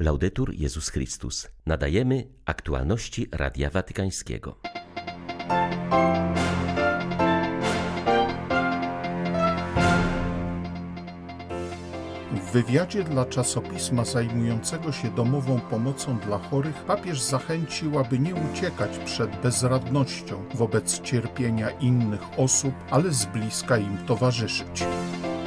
Laudetur Jezus Chrystus. Nadajemy aktualności Radia Watykańskiego. W wywiadzie dla czasopisma zajmującego się domową pomocą dla chorych papież zachęcił, aby nie uciekać przed bezradnością wobec cierpienia innych osób, ale z bliska im towarzyszyć.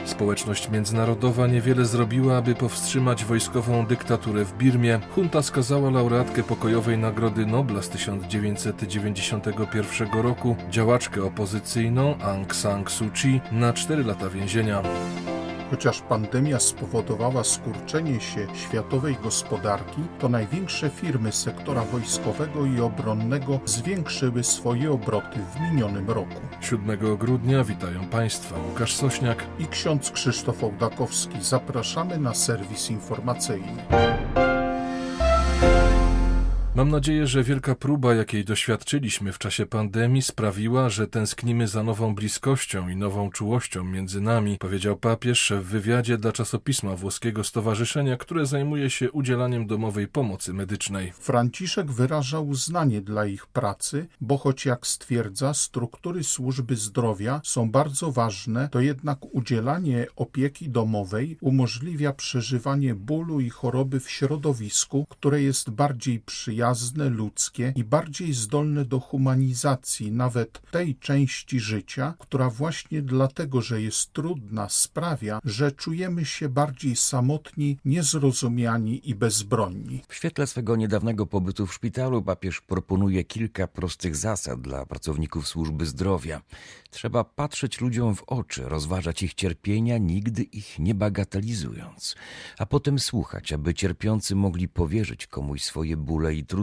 Społeczność międzynarodowa niewiele zrobiła, aby powstrzymać wojskową dyktaturę w Birmie. Junta skazała laureatkę pokojowej Nagrody Nobla z 1991 roku, działaczkę opozycyjną Aung San Suu Kyi, na 4 lata więzienia. Chociaż pandemia spowodowała skurczenie się światowej gospodarki, to największe firmy sektora wojskowego i obronnego zwiększyły swoje obroty w minionym roku. 7 grudnia witają Państwa Łukasz Sośniak i ksiądz Krzysztof Ołdakowski. Zapraszamy na serwis informacyjny. Mam nadzieję, że wielka próba, jakiej doświadczyliśmy w czasie pandemii, sprawiła, że tęsknimy za nową bliskością i nową czułością między nami, powiedział papież w wywiadzie dla czasopisma włoskiego stowarzyszenia, które zajmuje się udzielaniem domowej pomocy medycznej. Franciszek wyraża uznanie dla ich pracy, bo choć jak stwierdza, struktury służby zdrowia są bardzo ważne, to jednak udzielanie opieki domowej umożliwia przeżywanie bólu i choroby w środowisku, które jest bardziej przyjazne przyjazne, ludzkie i bardziej zdolne do humanizacji nawet tej części życia, która właśnie dlatego, że jest trudna, sprawia, że czujemy się bardziej samotni, niezrozumiani i bezbronni. W świetle swego niedawnego pobytu w szpitalu papież proponuje kilka prostych zasad dla pracowników służby zdrowia. Trzeba patrzeć ludziom w oczy, rozważać ich cierpienia, nigdy ich nie bagatelizując, a potem słuchać, aby cierpiący mogli powierzyć komuś swoje bóle i trudności.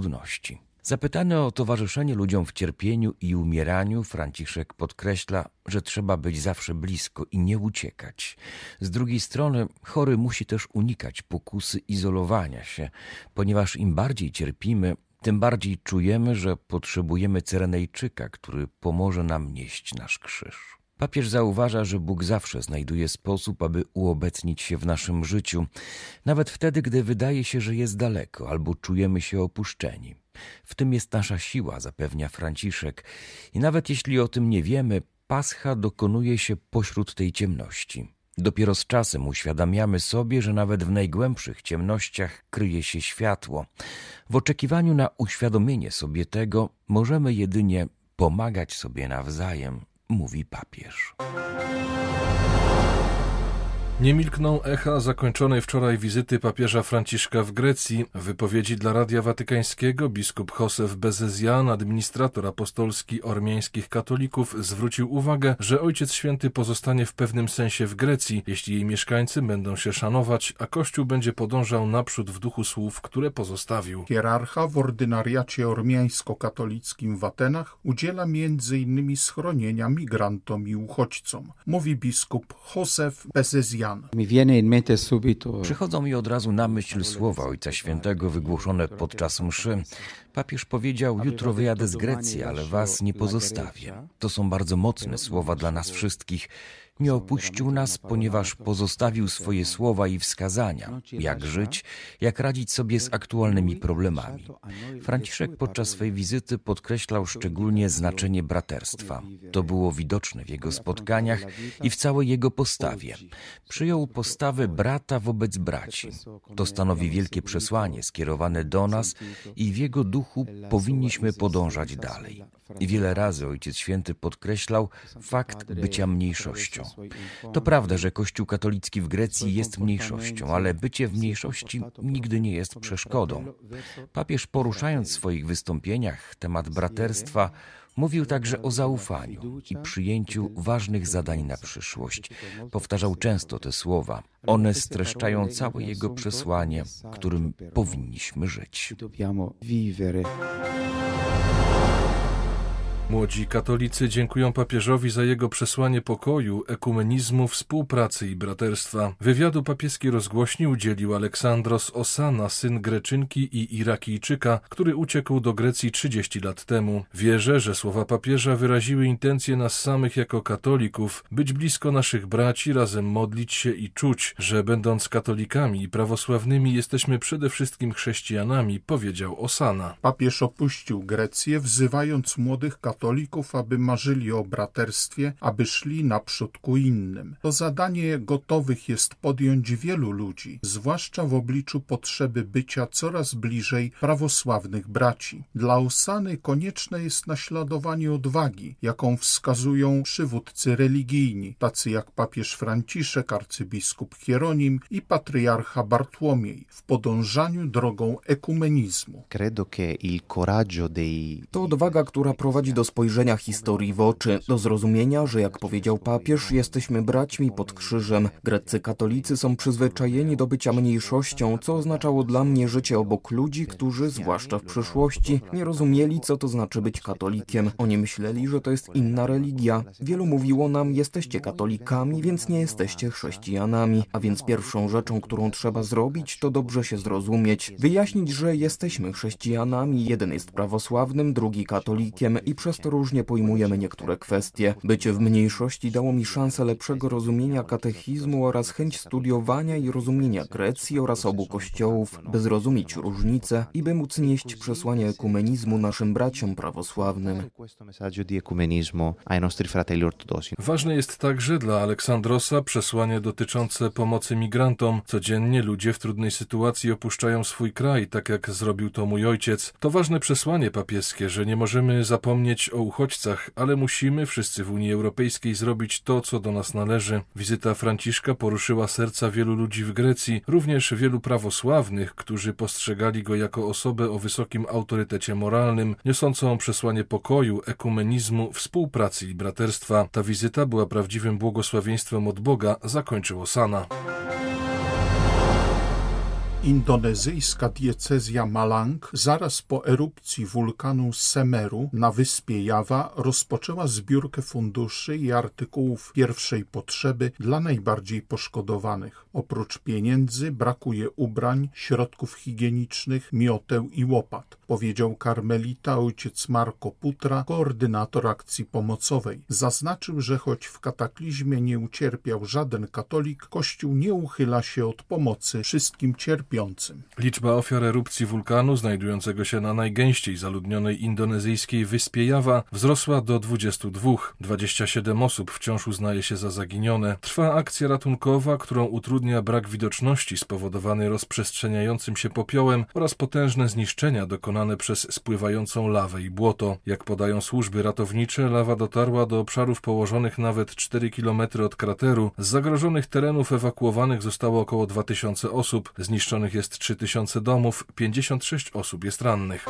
Zapytany o towarzyszenie ludziom w cierpieniu i umieraniu, Franciszek podkreśla, że trzeba być zawsze blisko i nie uciekać. Z drugiej strony, chory musi też unikać pokusy izolowania się, ponieważ im bardziej cierpimy, tym bardziej czujemy, że potrzebujemy Cyrenejczyka, który pomoże nam nieść nasz krzyż. Papież zauważa, że Bóg zawsze znajduje sposób, aby uobecnić się w naszym życiu, nawet wtedy, gdy wydaje się, że jest daleko albo czujemy się opuszczeni. W tym jest nasza siła, zapewnia Franciszek, i nawet jeśli o tym nie wiemy, Pascha dokonuje się pośród tej ciemności. Dopiero z czasem uświadamiamy sobie, że nawet w najgłębszych ciemnościach kryje się światło. W oczekiwaniu na uświadomienie sobie tego możemy jedynie pomagać sobie nawzajem, mówi papież. Nie milkną echa zakończonej wczoraj wizyty papieża Franciszka w Grecji. Wypowiedzi dla Radia Watykańskiego biskup Josef Bezezjan, administrator apostolski ormiańskich katolików, zwrócił uwagę, że Ojciec Święty pozostanie w pewnym sensie w Grecji, jeśli jej mieszkańcy będą się szanować, a Kościół będzie podążał naprzód w duchu słów, które pozostawił. Hierarcha w ordynariacie ormiańsko-katolickim w Atenach udziela innymi schronienia migrantom i uchodźcom, mówi biskup Josef Bezezjan. Przychodzą mi od razu na myśl słowa Ojca Świętego wygłoszone podczas mszy. Papież powiedział: Jutro wyjadę z Grecji, ale was nie pozostawię. To są bardzo mocne słowa dla nas wszystkich. Nie opuścił nas, ponieważ pozostawił swoje słowa i wskazania, jak żyć, jak radzić sobie z aktualnymi problemami. Franciszek podczas swej wizyty podkreślał szczególnie znaczenie braterstwa. To było widoczne w jego spotkaniach i w całej jego postawie. Przyjął postawę brata wobec braci. To stanowi wielkie przesłanie skierowane do nas i w jego duchu powinniśmy podążać dalej. Wiele razy Ojciec Święty podkreślał fakt bycia mniejszością. To prawda, że Kościół katolicki w Grecji jest mniejszością, ale bycie w mniejszości nigdy nie jest przeszkodą. Papież poruszając w swoich wystąpieniach temat braterstwa, Mówił także o zaufaniu i przyjęciu ważnych zadań na przyszłość. Powtarzał często te słowa. One streszczają całe jego przesłanie, którym powinniśmy żyć. Młodzi katolicy dziękują papieżowi za jego przesłanie pokoju, ekumenizmu, współpracy i braterstwa. Wywiadu papieski rozgłośni udzielił Aleksandros Osana, syn Greczynki i Irakijczyka, który uciekł do Grecji 30 lat temu. Wierzę, że słowa papieża wyraziły intencje nas samych jako katolików, być blisko naszych braci, razem modlić się i czuć, że będąc katolikami i prawosławnymi jesteśmy przede wszystkim chrześcijanami, powiedział Osana. Papież opuścił Grecję, wzywając młodych katolików, aby marzyli o braterstwie, aby szli naprzód ku innym. To zadanie gotowych jest podjąć wielu ludzi, zwłaszcza w obliczu potrzeby bycia coraz bliżej prawosławnych braci. Dla Osany konieczne jest naśladowanie odwagi, jaką wskazują przywódcy religijni, tacy jak papież Franciszek, arcybiskup Hieronim i patriarcha Bartłomiej, w podążaniu drogą ekumenizmu. To odwaga, która prowadzi do spojrzenia historii w oczy, do zrozumienia, że jak powiedział papież, jesteśmy braćmi pod krzyżem. Greccy katolicy są przyzwyczajeni do bycia mniejszością, co oznaczało dla mnie życie obok ludzi, którzy, zwłaszcza w przyszłości, nie rozumieli, co to znaczy być katolikiem. Oni myśleli, że to jest inna religia. Wielu mówiło nam, jesteście katolikami, więc nie jesteście chrześcijanami. A więc pierwszą rzeczą, którą trzeba zrobić, to dobrze się zrozumieć. Wyjaśnić, że jesteśmy chrześcijanami, jeden jest prawosławnym, drugi katolikiem i przez to różnie pojmujemy niektóre kwestie. Bycie w mniejszości dało mi szansę lepszego rozumienia katechizmu oraz chęć studiowania i rozumienia Grecji oraz obu kościołów, by zrozumieć różnice i by móc nieść przesłanie ekumenizmu naszym braciom prawosławnym. Ważne jest także dla Aleksandrosa przesłanie dotyczące pomocy migrantom. Codziennie ludzie w trudnej sytuacji opuszczają swój kraj, tak jak zrobił to mój ojciec. To ważne przesłanie papieskie, że nie możemy zapomnieć o uchodźcach, ale musimy wszyscy w Unii Europejskiej zrobić to, co do nas należy. Wizyta Franciszka poruszyła serca wielu ludzi w Grecji, również wielu prawosławnych, którzy postrzegali go jako osobę o wysokim autorytecie moralnym, niosącą przesłanie pokoju, ekumenizmu, współpracy i braterstwa. Ta wizyta była prawdziwym błogosławieństwem od Boga, zakończył Osana. Indonezyjska diecezja Malang zaraz po erupcji wulkanu Semeru na wyspie Jawa rozpoczęła zbiórkę funduszy i artykułów pierwszej potrzeby dla najbardziej poszkodowanych. Oprócz pieniędzy brakuje ubrań, środków higienicznych, mioteł i łopat, powiedział karmelita ojciec Marco Putra, koordynator akcji pomocowej. Zaznaczył, że choć w kataklizmie nie ucierpiał żaden katolik, Kościół nie uchyla się od pomocy wszystkim cierpiącym Liczba ofiar erupcji wulkanu znajdującego się na najgęściej zaludnionej indonezyjskiej wyspie Jawa wzrosła do 22. 27 osób wciąż uznaje się za zaginione. Trwa akcja ratunkowa, którą utrudnia brak widoczności spowodowany rozprzestrzeniającym się popiołem oraz potężne zniszczenia dokonane przez spływającą lawę i błoto. Jak podają służby ratownicze, lawa dotarła do obszarów położonych nawet 4 km od krateru. Z zagrożonych terenów ewakuowanych zostało około 2000 osób. Zniszczonych jest 3000 domów, 56 osób jest rannych.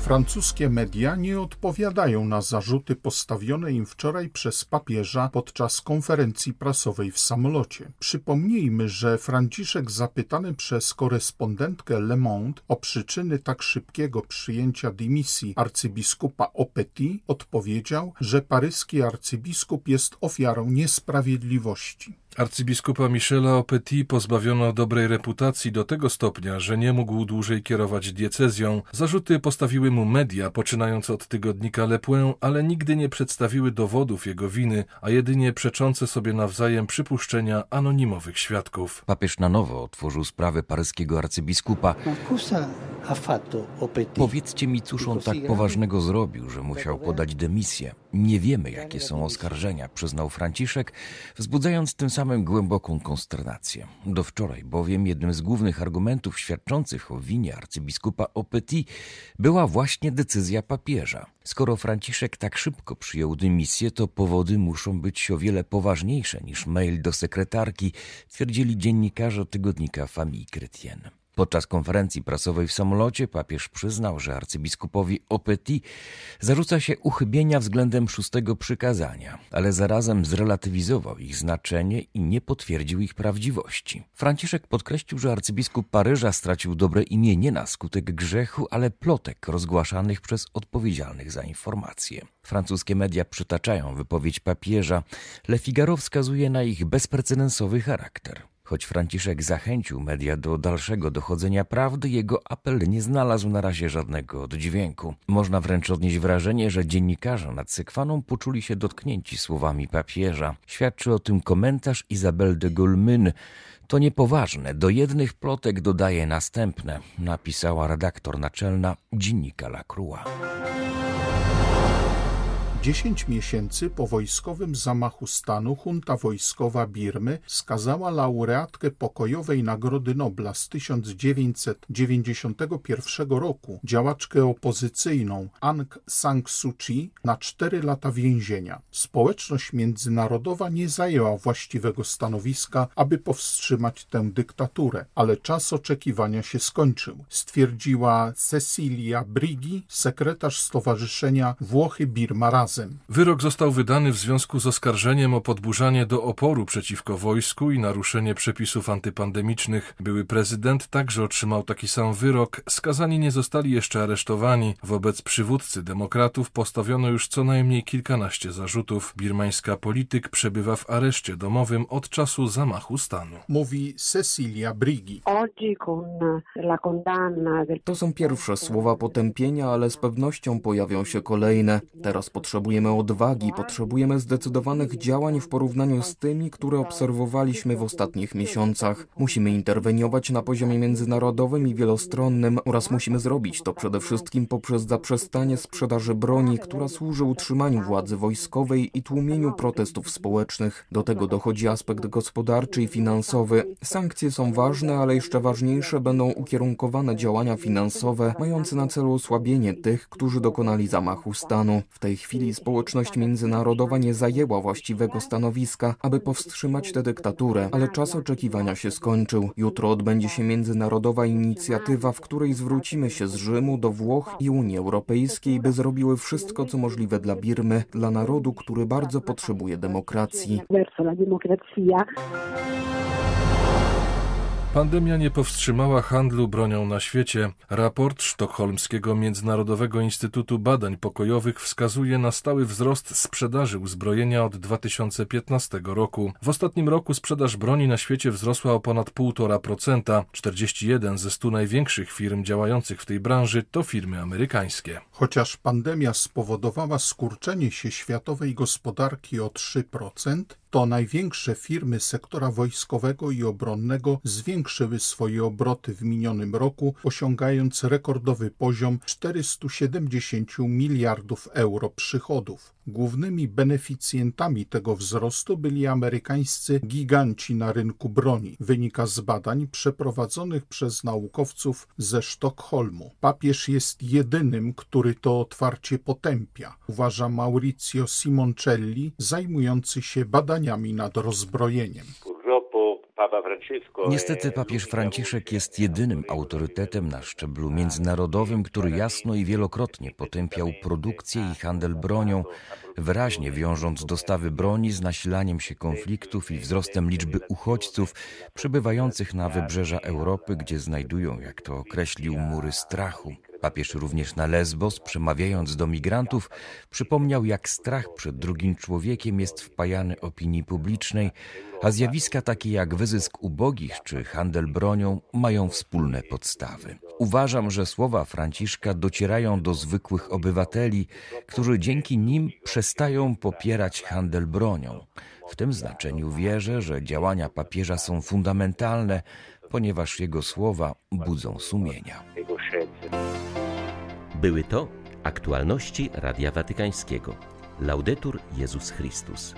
Francuskie media nie odpowiadają na zarzuty postawione im wczoraj przez papieża podczas konferencji prasowej w samolocie. Przypomnijmy, że Franciszek zapytany przez korespondentkę Le Monde o przyczyny tak szybkiego przyjęcia dymisji arcybiskupa Opeti odpowiedział, że paryski arcybiskup jest ofiarą niesprawiedliwości. Arcybiskupa Michela Opetit pozbawiono dobrej reputacji do tego stopnia, że nie mógł dłużej kierować diecezją. Zarzuty postawiły mu media, poczynając od tygodnika Le Point, ale nigdy nie przedstawiły dowodów jego winy, a jedynie przeczące sobie nawzajem przypuszczenia anonimowych świadków. Papież na nowo otworzył sprawę paryskiego arcybiskupa. Powiedzcie mi, cóż on tak poważnego zrobił, że musiał podać dymisję. Nie wiemy, jakie są oskarżenia, przyznał Franciszek, wzbudzając tym samym głęboką konsternację. Do wczoraj bowiem jednym z głównych argumentów świadczących o winie arcybiskupa Opeti była właśnie decyzja papieża. Skoro Franciszek tak szybko przyjął dymisję, to powody muszą być o wiele poważniejsze niż mail do sekretarki, twierdzili dziennikarze tygodnika Famille Chrétienne. Podczas konferencji prasowej w samolocie papież przyznał, że arcybiskupowi Opeti zarzuca się uchybienia względem szóstego przykazania, ale zarazem zrelatywizował ich znaczenie i nie potwierdził ich prawdziwości. Franciszek podkreślił, że arcybiskup Paryża stracił dobre imię nie na skutek grzechu, ale plotek rozgłaszanych przez odpowiedzialnych za informacje. Francuskie media przytaczają wypowiedź papieża. Le Figaro wskazuje na ich bezprecedensowy charakter. Choć Franciszek zachęcił media do dalszego dochodzenia prawdy, jego apel nie znalazł na razie żadnego oddźwięku. Można wręcz odnieść wrażenie, że dziennikarze nad Sykwaną poczuli się dotknięci słowami papieża. Świadczy o tym komentarz Isabelle de Goulmyn. To niepoważne, do jednych plotek dodaje następne, napisała redaktor naczelna dziennika La Croix. Dziesięć miesięcy po wojskowym zamachu stanu junta wojskowa Birmy skazała laureatkę pokojowej Nagrody Nobla z 1991 roku, działaczkę opozycyjną Aung San Suu Kyi na cztery lata więzienia. Społeczność międzynarodowa nie zajęła właściwego stanowiska, aby powstrzymać tę dyktaturę, ale czas oczekiwania się skończył, stwierdziła Cecilia Brigi, sekretarz Stowarzyszenia Włochy-Birma Razem razem. Wyrok został wydany w związku z oskarżeniem o podburzanie do oporu przeciwko wojsku i naruszenie przepisów antypandemicznych. Były prezydent także otrzymał taki sam wyrok. Skazani nie zostali jeszcze aresztowani. Wobec przywódcy demokratów postawiono już co najmniej kilkanaście zarzutów. Birmańska polityk przebywa w areszcie domowym od czasu zamachu stanu. Mówi Cecilia Brigi. To są pierwsze słowa potępienia, ale z pewnością pojawią się kolejne. Teraz potrzebujemy Potrzebujemy odwagi, potrzebujemy zdecydowanych działań w porównaniu z tymi, które obserwowaliśmy w ostatnich miesiącach. Musimy interweniować na poziomie międzynarodowym i wielostronnym oraz musimy zrobić to przede wszystkim poprzez zaprzestanie sprzedaży broni, która służy utrzymaniu władzy wojskowej i tłumieniu protestów społecznych. Do tego dochodzi aspekt gospodarczy i finansowy. Sankcje są ważne, ale jeszcze ważniejsze będą ukierunkowane działania finansowe, mające na celu osłabienie tych, którzy dokonali zamachu stanu. W tej chwili społeczność międzynarodowa nie zajęła właściwego stanowiska, aby powstrzymać tę dyktaturę, ale czas oczekiwania się skończył. Jutro odbędzie się międzynarodowa inicjatywa, w której zwrócimy się z Rzymu do Włoch i Unii Europejskiej, by zrobiły wszystko, co możliwe dla Birmy, dla narodu, który bardzo potrzebuje demokracji. Pandemia nie powstrzymała handlu bronią na świecie. Raport Sztokholmskiego Międzynarodowego Instytutu Badań Pokojowych wskazuje na stały wzrost sprzedaży uzbrojenia od 2015 roku. W ostatnim roku sprzedaż broni na świecie wzrosła o ponad 1,5%. 41 ze 100 największych firm działających w tej branży to firmy amerykańskie. Chociaż pandemia spowodowała skurczenie się światowej gospodarki o 3%, to największe firmy sektora wojskowego i obronnego zwiększyły swoje obroty w minionym roku, osiągając rekordowy poziom 470 miliardów euro przychodów. Głównymi beneficjentami tego wzrostu byli amerykańscy giganci na rynku broni, wynika z badań przeprowadzonych przez naukowców ze Sztokholmu. Papież jest jedynym, który to otwarcie potępia, uważa Maurizio Simoncelli, zajmujący się badaniami nad rozbrojeniem. Niestety papież Franciszek jest jedynym autorytetem na szczeblu międzynarodowym, który jasno i wielokrotnie potępiał produkcję i handel bronią, wyraźnie wiążąc dostawy broni z nasilaniem się konfliktów i wzrostem liczby uchodźców przybywających na wybrzeża Europy, gdzie znajdują, jak to określił, mury strachu. Papież również na Lesbos, przemawiając do migrantów, przypomniał, jak strach przed drugim człowiekiem jest wpajany opinii publicznej, a zjawiska takie jak wyzysk ubogich czy handel bronią mają wspólne podstawy. Uważam, że słowa Franciszka docierają do zwykłych obywateli, którzy dzięki nim przestają popierać handel bronią. W tym znaczeniu wierzę, że działania papieża są fundamentalne, ponieważ jego słowa budzą sumienia. Były to aktualności Radia Watykańskiego. Laudetur Jezus Chrystus.